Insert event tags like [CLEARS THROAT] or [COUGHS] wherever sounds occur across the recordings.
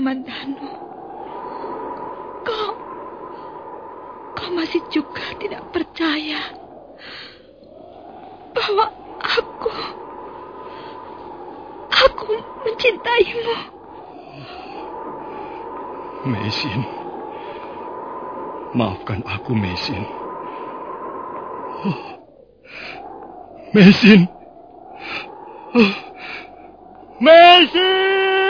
Kakang Kamandanu, kau, kau masih juga tidak percaya bahwa aku, aku mencintaimu. Mesin. Maafkan aku, Mesin. Mesin. Mesin!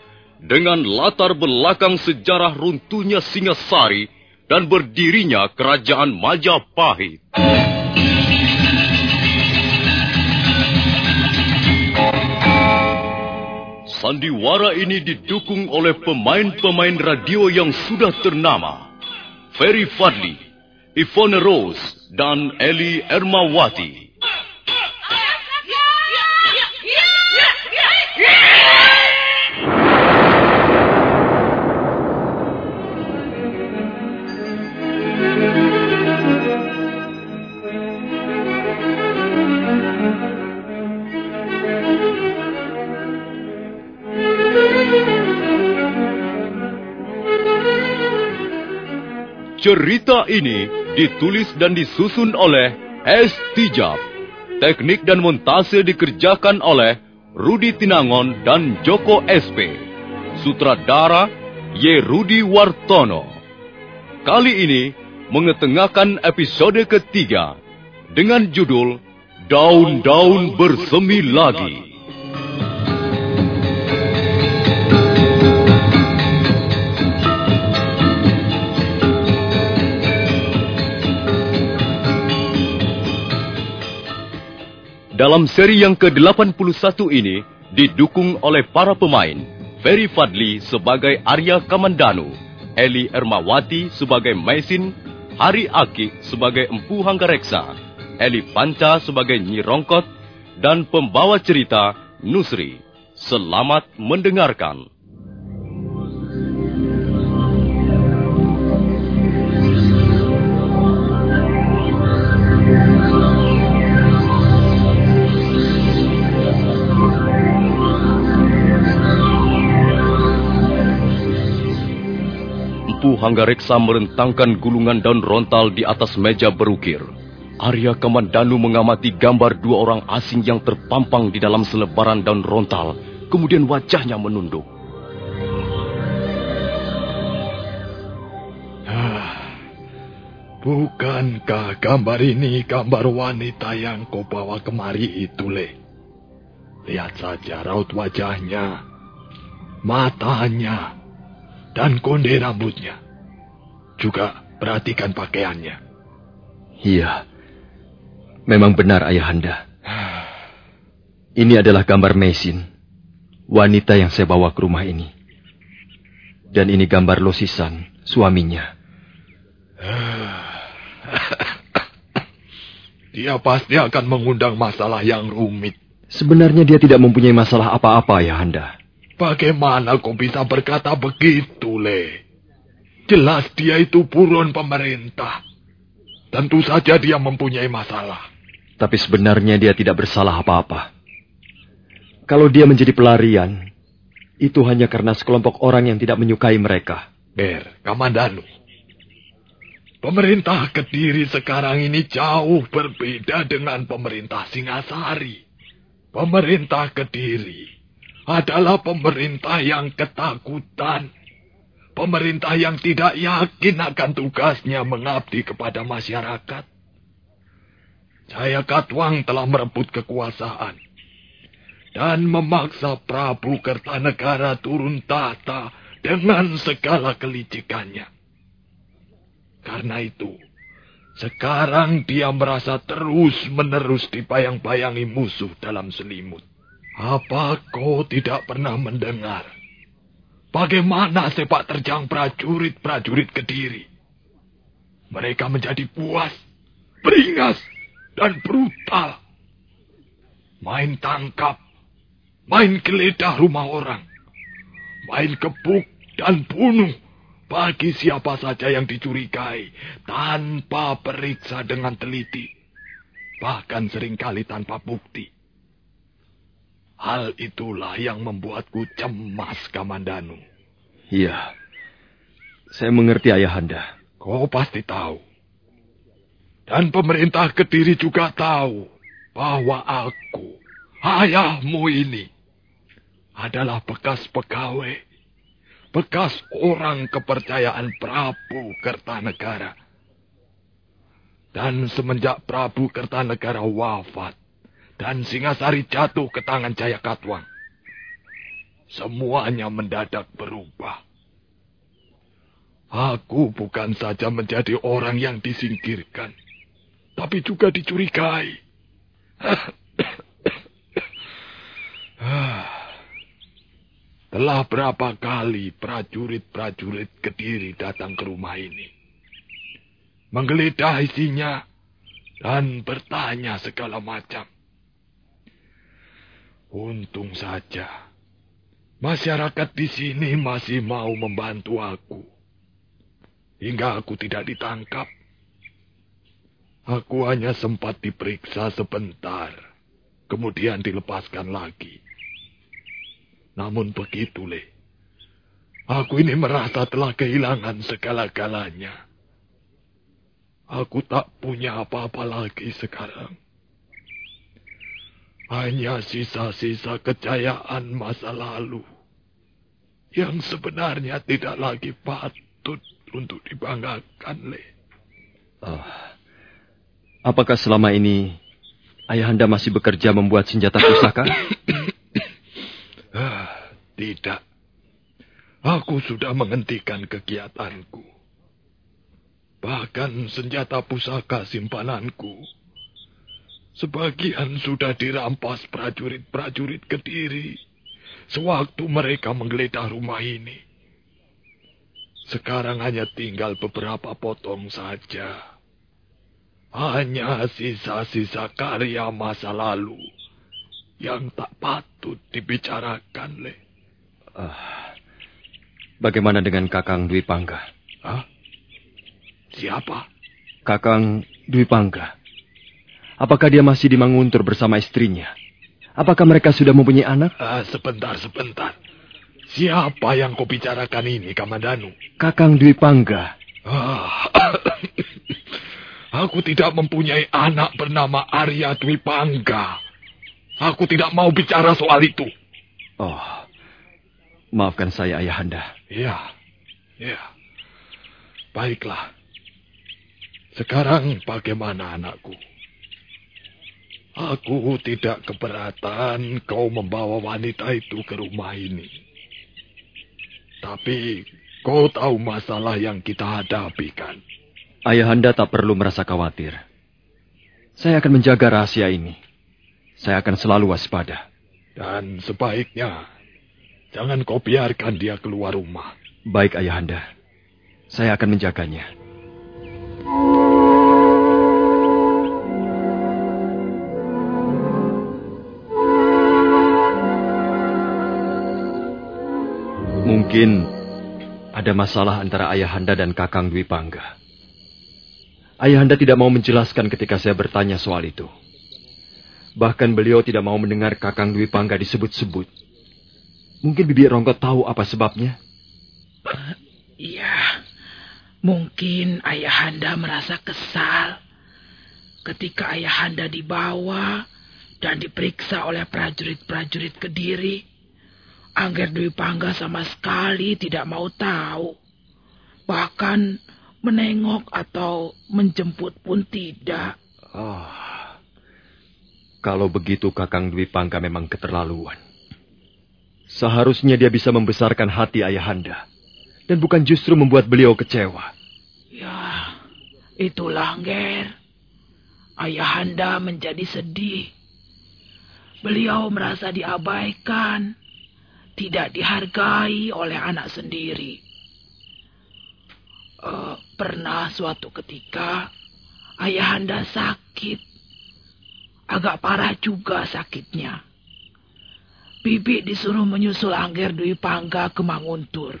dengan latar belakang sejarah runtuhnya Singasari dan berdirinya Kerajaan Majapahit. Sandiwara ini didukung oleh pemain-pemain radio yang sudah ternama. Ferry Fadli, Ivone Rose, dan Eli Ermawati. Cerita ini ditulis dan disusun oleh S. Tijab. Teknik dan montase dikerjakan oleh Rudi Tinangon dan Joko SP. Sutradara Y. Rudi Wartono. Kali ini mengetengahkan episode ketiga dengan judul Daun-Daun Bersemi Lagi. Dalam seri yang ke-81 ini didukung oleh para pemain Ferry Fadli sebagai Arya Kamandanu, Eli Ermawati sebagai Maisin, Hari Aki sebagai Empu Hanggareksa, Eli Panca sebagai Nyi Rongkot, dan pembawa cerita Nusri. Selamat mendengarkan. Empu Hanggareksa merentangkan gulungan daun rontal di atas meja berukir. Arya Kamandanu mengamati gambar dua orang asing yang terpampang di dalam selebaran daun rontal. Kemudian wajahnya menunduk. Bukankah gambar ini gambar wanita yang kau bawa kemari itu, Le? Lihat saja raut wajahnya, matanya, dan konde rambutnya. Juga perhatikan pakaiannya. Iya, memang benar ayahanda. Ini adalah gambar Mesin, wanita yang saya bawa ke rumah ini. Dan ini gambar Losisan, suaminya. [SIGHS] Dia pasti akan mengundang masalah yang rumit. Sebenarnya dia tidak mempunyai masalah apa-apa, ayahanda. Bagaimana kau bisa berkata begitu, Le? Jelas dia itu buron pemerintah. Tentu saja dia mempunyai masalah. Tapi sebenarnya dia tidak bersalah apa-apa. Kalau dia menjadi pelarian, Itu hanya karena sekelompok orang yang tidak menyukai mereka. Ber, Kamandanu. Pemerintah Kediri sekarang ini jauh berbeda dengan pemerintah Singasari. Pemerintah Kediri adalah pemerintah yang ketakutan. Pemerintah yang tidak yakin akan tugasnya mengabdi kepada masyarakat. Jaya Katwang telah merebut kekuasaan dan memaksa Prabu Kertanegara turun tahta dengan segala kelicikannya. Karena itu, sekarang dia merasa terus-menerus dipayang-bayangi musuh dalam selimut. Apa kau tidak pernah mendengar bagaimana sepak terjang prajurit-prajurit Kediri? Mereka menjadi puas, beringas, dan brutal. Main tangkap, main geledah rumah orang, main kebuk dan bunuh bagi siapa saja yang dicurigai tanpa periksa dengan teliti, bahkan sering kali tanpa bukti. Hal itulah yang membuatku cemas, Kamandanu. Iya, saya mengerti ayahanda. Kau pasti tahu dan pemerintah Kediri juga tahu bahwa aku, ayahmu ini, adalah bekas pegawai, bekas orang kepercayaan Prabu Kertanegara. Dan semenjak Prabu Kertanegara wafat dan Singasari jatuh ke tangan Jaya Katwang, semuanya mendadak berubah. Aku bukan saja menjadi orang yang disingkirkan, tapi juga dicurigai. Telah berapa kali prajurit-prajurit Kediri datang ke rumah ini. Menggeledah isinya dan bertanya segala macam. Untung saja masyarakat di sini masih mau membantu aku. Hingga aku tidak ditangkap. Aku hanya sempat diperiksa sebentar, kemudian dilepaskan lagi. Namun begitu, Le. Aku ini merasa telah kehilangan segala-galanya. Aku tak punya apa-apa lagi sekarang. Hanya sisa-sisa kejayaan masa lalu yang sebenarnya tidak lagi patut untuk dibanggakan, Le. Oh, Apakah selama ini ayahanda masih bekerja membuat senjata pusaka? [COUGHS] ah, tidak. Aku sudah menghentikan kegiatanku. Bahkan senjata pusaka simpananku. Sebagian sudah dirampas prajurit-prajurit Kediri sewaktu mereka menggeledah rumah ini. Sekarang hanya tinggal beberapa potong saja. Hanya sisa-sisa karya masa lalu yang tak patut dibicarakan, Le. Uh, bagaimana dengan Kakang Dwi Pangga? Hah? Siapa? Kakang Dwi Pangga. Apakah dia masih di Manguntur bersama istrinya? Apakah mereka sudah mempunyai anak? Uh, sebentar, sebentar. Siapa yang kau bicarakan ini, Kamandanu? Kakang Dwi Pangga. Ah, [COUGHS] Aku tidak mempunyai anak bernama Arya Dwi Pangga. Aku tidak mau bicara soal itu. Oh, maafkan saya ayahanda. Iya, iya. Baiklah. Sekarang bagaimana anakku? Aku tidak keberatan kau membawa wanita itu ke rumah ini. Tapi kau tahu masalah yang kita hadapi kan? Ayahanda tak perlu merasa khawatir. Saya akan menjaga rahasia ini. Saya akan selalu waspada. Dan sebaiknya, jangan kau biarkan dia keluar rumah. Baik, Ayahanda. Saya akan menjaganya. Mungkin ada masalah antara Ayahanda dan Kakang Dwi Pangga. Ayahanda tidak mau menjelaskan ketika saya bertanya soal itu. Bahkan beliau tidak mau mendengar Kakang Dwi Pangga disebut-sebut. Mungkin Bibi Rongkot tahu apa sebabnya. [CLEARS THROAT] Iya, mungkin Ayahanda merasa kesal ketika Ayahanda dibawa dan diperiksa oleh prajurit-prajurit Kediri. Angger Dwi Pangga sama sekali tidak mau tahu. Bahkan menengok atau menjemput pun tidak. Oh, kalau begitu Kakang Dwi Pangga memang keterlaluan. Seharusnya dia bisa membesarkan hati ayahanda. Dan bukan justru membuat beliau kecewa. Ya, itulah Ger. Ayahanda menjadi sedih. Beliau merasa diabaikan, tidak dihargai oleh anak sendiri. Uh, pernah suatu ketika ayahanda sakit. Agak parah juga sakitnya. Bibi disuruh menyusul Angger Dwi Pangga ke Manguntur.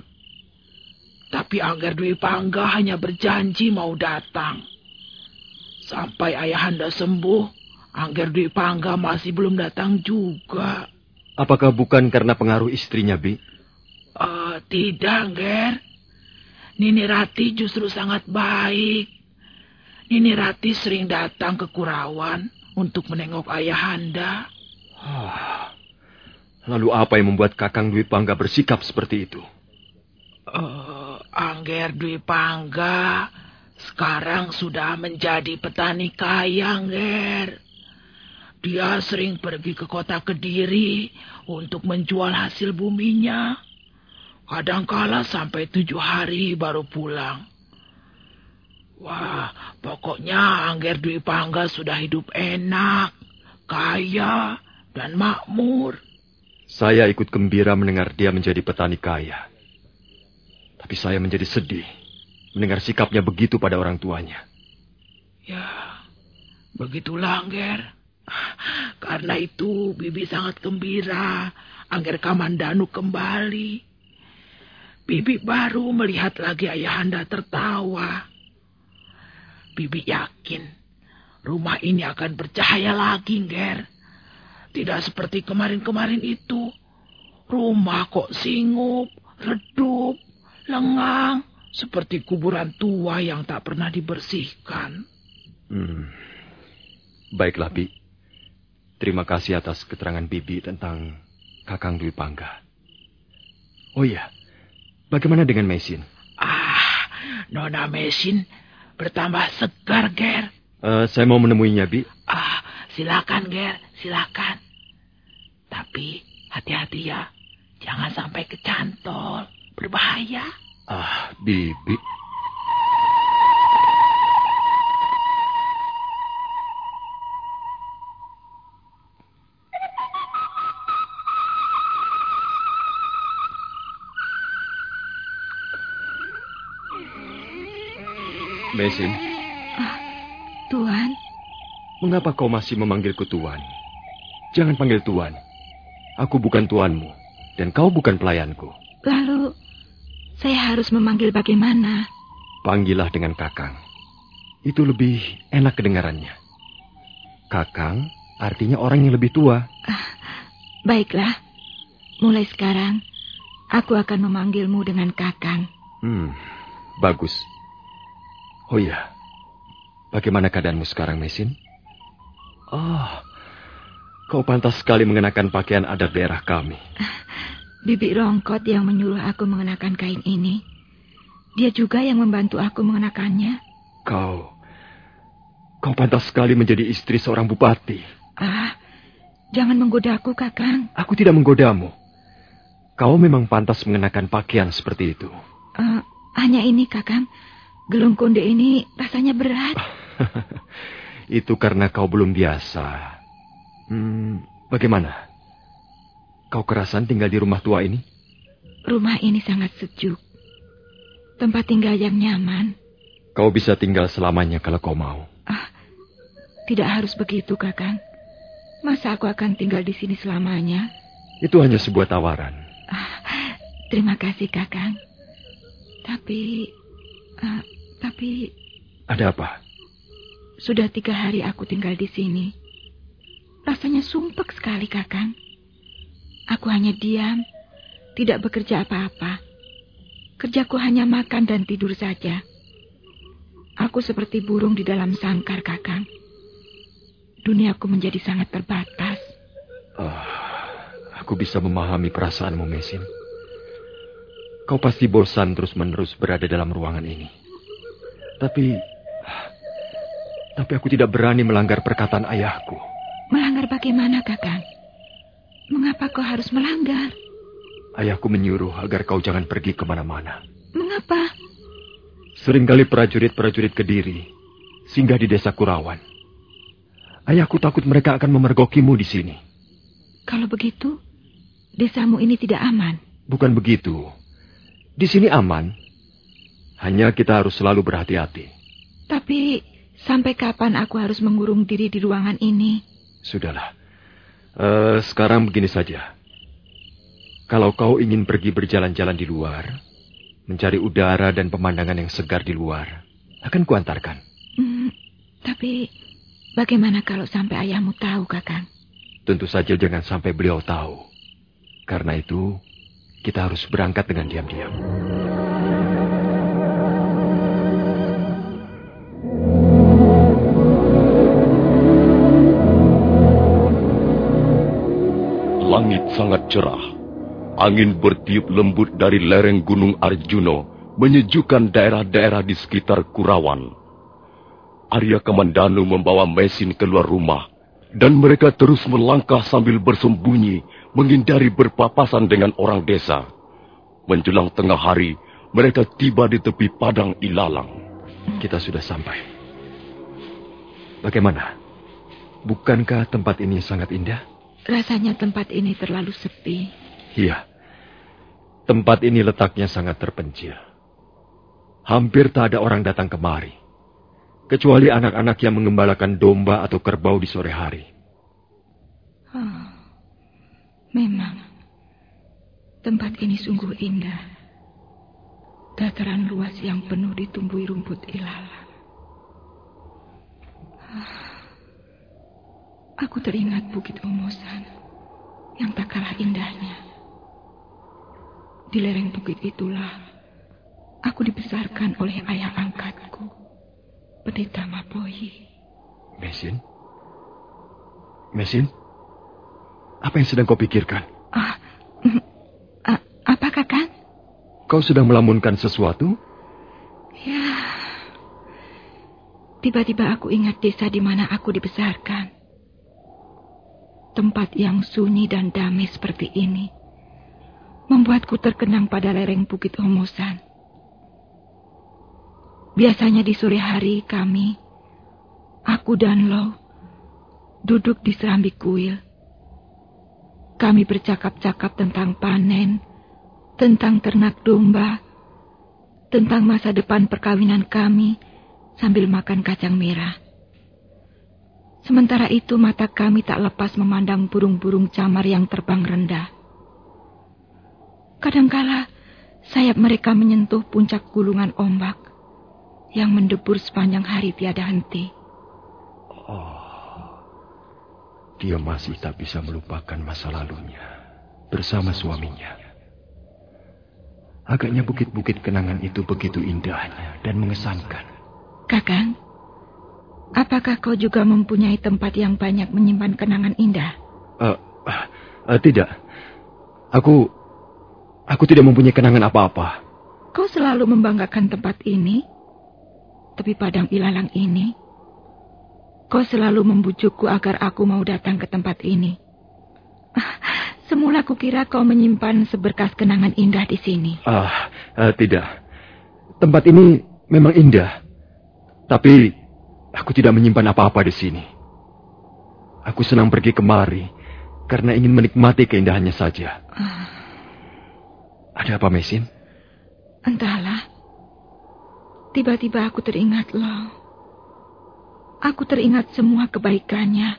Tapi Angger Dwi Pangga hanya berjanji mau datang. Sampai ayahanda sembuh, Angger Dwi Pangga masih belum datang juga. Apakah bukan karena pengaruh istrinya, Bi? Uh, tidak, Angger. Nini Rati justru sangat baik. Nini Rati sering datang ke Kurawan untuk menengok ayahanda. Ah. Lalu apa yang membuat Kakang Dwi Pangga bersikap seperti itu? Uh, Angger Dwi Pangga sekarang sudah menjadi petani kaya, Angger. Dia sering pergi ke kota Kediri untuk menjual hasil buminya. Kadangkala sampai tujuh hari baru pulang. Wah, pokoknya Angger Dwi Pangga sudah hidup enak, kaya, dan makmur. Saya ikut gembira mendengar dia menjadi petani kaya. Tapi saya menjadi sedih mendengar sikapnya begitu pada orang tuanya. Ya, begitulah Angger. Karena itu Bibi sangat gembira Angger Kamandanu kembali. Bibi baru melihat lagi ayahanda tertawa. Bibi yakin rumah ini akan bercahaya lagi, Ger. Tidak seperti kemarin-kemarin itu. Rumah kok singup, redup, lengang. Seperti kuburan tua yang tak pernah dibersihkan. Hmm. Baiklah, Bi. Terima kasih atas keterangan Bibi tentang Kakang Dwi Pangga. Oh iya, bagaimana dengan Mesin? Ah, Nona Mesin bertambah segar, Ger. Uh, saya mau menemuinya, Bi. Ah, silakan, Ger. Silakan. Tapi hati-hati ya. Jangan sampai kecantol. Berbahaya. Ah, Bibi. Mesin. Ah, Tuan. Mengapa kau masih memanggilku Tuan? Jangan panggil Tuan. Aku bukan tuanmu, dan kau bukan pelayanku. Lalu, saya harus memanggil bagaimana? Panggillah dengan Kakang. Itu lebih enak kedengarannya. Kakang artinya orang yang lebih tua. Ah, baiklah. Mulai sekarang, aku akan memanggilmu dengan Kakang. Hmm, bagus. Oh iya, bagaimana keadaanmu sekarang, Mesin? Oh, kau pantas sekali mengenakan pakaian adat daerah kami. [LAUGHS] Bibi Rongkot yang menyuruh aku mengenakan kain ini. Dia juga yang membantu aku mengenakannya. Kau, kau pantas sekali menjadi istri seorang bupati. Ah, jangan menggodaku, Kakang. Aku tidak menggodamu. Kau memang pantas mengenakan pakaian seperti itu. Uh, hanya ini, Kakang. Gelung konde ini rasanya berat. [LAUGHS] Itu karena kau belum biasa. Hmm, bagaimana? Kau kerasan tinggal di rumah tua ini? Rumah ini sangat sejuk. Tempat tinggal yang nyaman. Kau bisa tinggal selamanya kalau kau mau. Ah, tidak harus begitu, Kakang. Masa aku akan tinggal di sini selamanya? Itu hanya sebuah tawaran. Ah, terima kasih, Kakang. Tapi, uh, tapi... Ada apa? Sudah tiga hari aku tinggal di sini. Rasanya sumpek sekali, Kakang. Aku hanya diam tidak bekerja apa-apa. Kerjaku hanya makan dan tidur saja. Aku seperti burung di dalam sangkar, Kakang. Duniaku menjadi sangat terbatas. Oh, aku bisa memahami perasaanmu, Mesin. Kau pasti bosan terus-menerus berada dalam ruangan ini. Tapi... Tapi aku tidak berani melanggar perkataan ayahku. Melanggar bagaimana, Kakang? Mengapa kau harus melanggar? Ayahku menyuruh agar kau jangan pergi ke mana-mana. Mengapa? Seringkali prajurit-prajurit Kediri singgah di desa Kurawan. Ayahku takut mereka akan memergokimu di sini. Kalau begitu, desamu ini tidak aman. Bukan begitu. Di sini aman. Hanya kita harus selalu berhati-hati. Tapi sampai kapan aku harus mengurung diri di ruangan ini? Sudahlah. Uh, sekarang begini saja. Kalau kau ingin pergi berjalan-jalan di luar, mencari udara dan pemandangan yang segar di luar, akan kuantarkan. Hmm, tapi bagaimana kalau sampai ayahmu tahu, Kakang? Tentu saja jangan sampai beliau tahu. Karena itu, kita harus berangkat dengan diam-diam. Langit sangat cerah. Angin bertiup lembut dari lereng Gunung Arjuno menyejukkan daerah-daerah di sekitar Kurawan. Arya Kamandanu membawa mesin keluar rumah dan mereka terus melangkah sambil bersembunyi menghindari berpapasan dengan orang desa. Menjelang tengah hari, mereka tiba di tepi padang ilalang. Kita sudah sampai. Bagaimana? Bukankah tempat ini sangat indah? Rasanya tempat ini terlalu sepi. Iya. Tempat ini letaknya sangat terpencil. Hampir tak ada orang datang kemari. Kecuali anak-anak yang mengembalakan domba atau kerbau di sore hari. Oh, memang, tempat ini sungguh indah. Dataran luas yang penuh ditumbuhi rumput ilalang. Oh. Aku teringat Bukit Omosan yang tak kalah indahnya. Di lereng bukit itulah aku dibesarkan oleh ayah angkatku, Pendeta Mapohi. Mesin? Mesin? Apa yang sedang kau pikirkan? Ah, uh, uh, apa kakak? Kau sedang melamunkan sesuatu? Ya. Tiba-tiba aku ingat desa di mana aku dibesarkan. Tempat yang sunyi dan damai seperti ini membuatku terkenang pada lereng Bukit Homosan. Biasanya di sore hari kami, aku dan Lo, duduk di serambi kuil. Kami bercakap-cakap tentang panen, tentang ternak domba, tentang masa depan perkawinan kami sambil makan kacang merah. Sementara itu mata kami tak lepas memandang burung-burung camar yang terbang rendah. Kadangkala sayap mereka menyentuh puncak gulungan ombak yang mendebur sepanjang hari tiada henti. Oh, dia masih tak bisa melupakan masa lalunya bersama suaminya. Agaknya bukit-bukit kenangan itu begitu indahnya dan mengesankan. Kakang, Apakah kau juga mempunyai tempat yang banyak menyimpan kenangan indah? Uh, uh, uh, tidak. Aku... Aku tidak mempunyai kenangan apa-apa. Kau selalu membanggakan tempat ini. Tapi padang ilalang ini... Kau selalu membujukku agar aku mau datang ke tempat ini. Semula kukira kau menyimpan seberkas kenangan indah di sini. Ah, uh, tidak. Tempat ini memang indah. Tapi Aku tidak menyimpan apa-apa di sini. Aku senang pergi kemari karena ingin menikmati keindahannya saja. Uh, Ada apa, Mesin? Entahlah. Tiba-tiba aku teringat lo. Aku teringat semua kebaikannya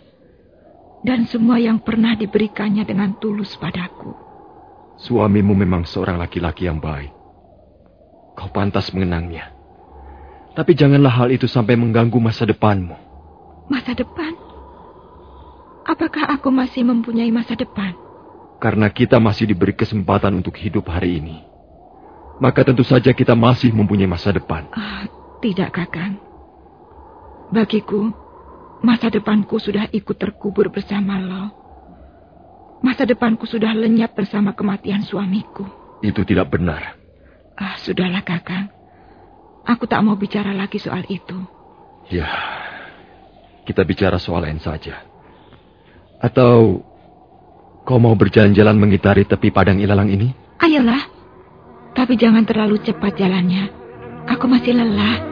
dan semua yang pernah diberikannya dengan tulus padaku. Suamimu memang seorang laki-laki yang baik. Kau pantas mengenangnya. Tapi janganlah hal itu sampai mengganggu masa depanmu. Masa depan? Apakah aku masih mempunyai masa depan? Karena kita masih diberi kesempatan untuk hidup hari ini. Maka tentu saja kita masih mempunyai masa depan. Ah, tidak, Kakang. Bagiku, masa depanku sudah ikut terkubur bersama lo. Masa depanku sudah lenyap bersama kematian suamiku. Itu tidak benar. Ah, sudahlah, Kakang. Aku tak mau bicara lagi soal itu. Ya, kita bicara soal lain saja. Atau Kau mau berjalan-jalan mengitari tepi padang ilalang ini? Ayolah. Tapi jangan terlalu cepat jalannya. Aku masih lelah.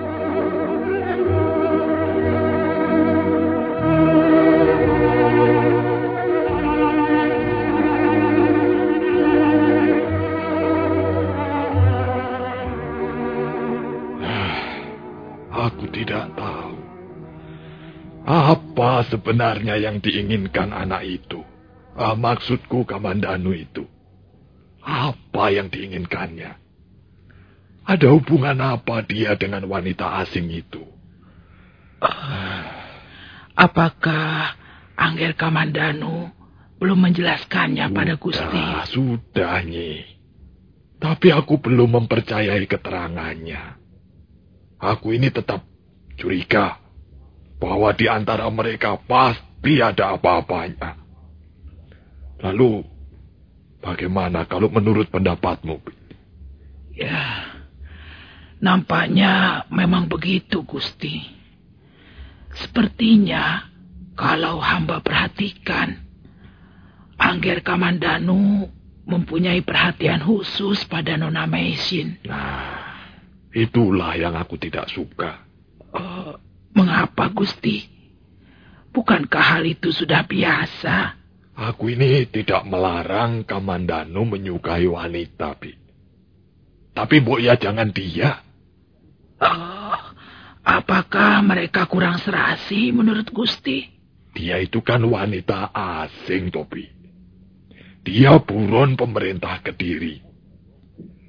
Sebenarnya yang diinginkan anak itu? Ah, maksudku Kamandanu itu. Apa yang diinginkannya? Ada hubungan apa dia dengan wanita asing itu? Uh, apakah Angger Kamandanu belum menjelaskannya sudah, pada Gusti? Sudah, Nyi. Tapi aku belum mempercayai keterangannya. Aku ini tetap curiga bahwa di antara mereka pasti ada apa-apanya. Lalu, bagaimana kalau menurut pendapatmu? Ya, nampaknya memang begitu, Gusti. Sepertinya kalau hamba perhatikan, Angger Kamandanu mempunyai perhatian khusus pada Nona Mesin. Nah, itulah yang aku tidak suka. Uh, mengapa, Gusti? Bukankah hal itu sudah biasa? Aku ini tidak melarang Kamandanu menyukai wanita, Bi. Tapi Mbok ya jangan dia. Oh, apakah mereka kurang serasi menurut Gusti? Dia itu kan wanita asing, Tobi. Dia buron pemerintah Kediri.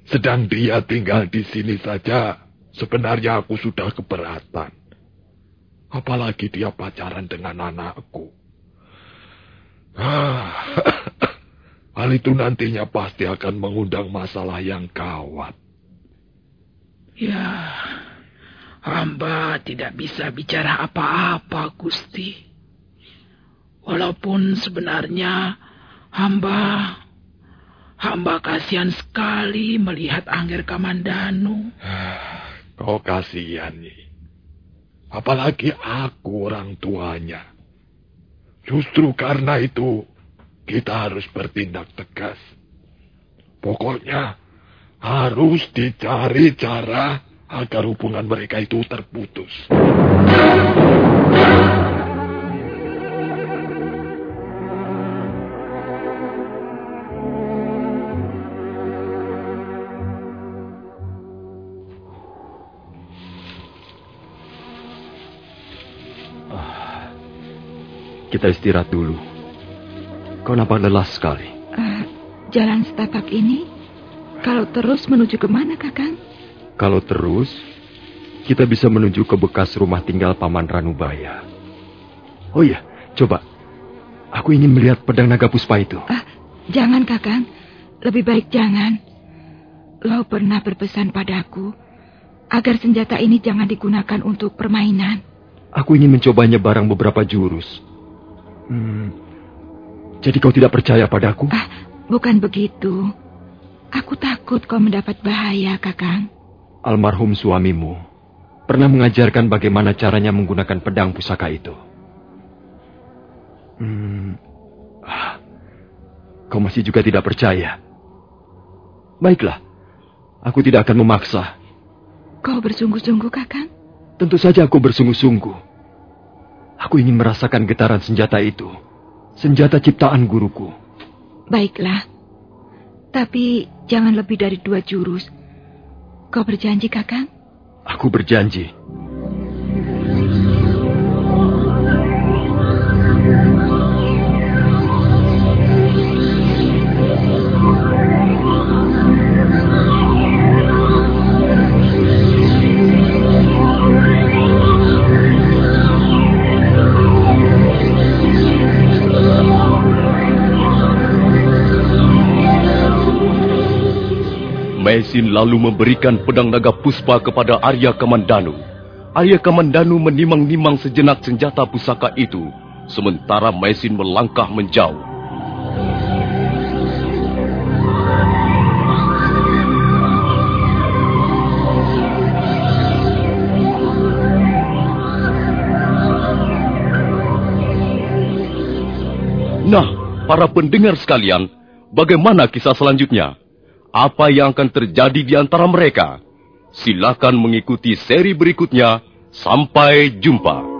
Sedang dia tinggal di sini saja, sebenarnya aku sudah keberatan. Apalagi dia pacaran dengan anakku. Ah, hal itu nantinya pasti akan mengundang masalah yang kawat. Ya, hamba tidak bisa bicara apa-apa, Gusti. Walaupun sebenarnya hamba hamba kasihan sekali melihat Angger Kamandanu. Kau kasihan, nih. Apalagi aku orang tuanya. Justru karena itu, kita harus bertindak tegas. Pokoknya, harus dicari cara agar hubungan mereka itu terputus. Kita istirahat dulu. Kau nampak lelah sekali. Uh, jalan setapak ini, kalau terus menuju ke mana, Kakang? Kalau terus, kita bisa menuju ke bekas rumah tinggal Paman Ranubaya. Oh iya, coba. Aku ingin melihat pedang naga puspa itu. Uh, jangan, Kakang. Lebih baik jangan. Lo pernah berpesan padaku agar senjata ini jangan digunakan untuk permainan. Aku ingin mencobanya barang beberapa jurus. Hmm. Jadi kau tidak percaya padaku? Ah, bukan begitu. Aku takut kau mendapat bahaya, Kakang. Almarhum suamimu pernah mengajarkan bagaimana caranya menggunakan pedang pusaka itu. Hmm. Ah, kau masih juga tidak percaya. Baiklah, aku tidak akan memaksa. Kau bersungguh-sungguh, Kakang? Tentu saja aku bersungguh-sungguh. Aku ingin merasakan getaran senjata itu. Senjata ciptaan guruku. Baiklah. Tapi jangan lebih dari dua jurus. Kau berjanji, Kakang? Aku berjanji. Maisin lalu memberikan pedang naga puspa kepada Arya Kamandanu. Arya Kamandanu menimang-nimang sejenak senjata pusaka itu, sementara Maisin melangkah menjauh. Nah, para pendengar sekalian, bagaimana kisah selanjutnya? Apa yang akan terjadi di antara mereka? Silakan mengikuti seri berikutnya. Sampai jumpa.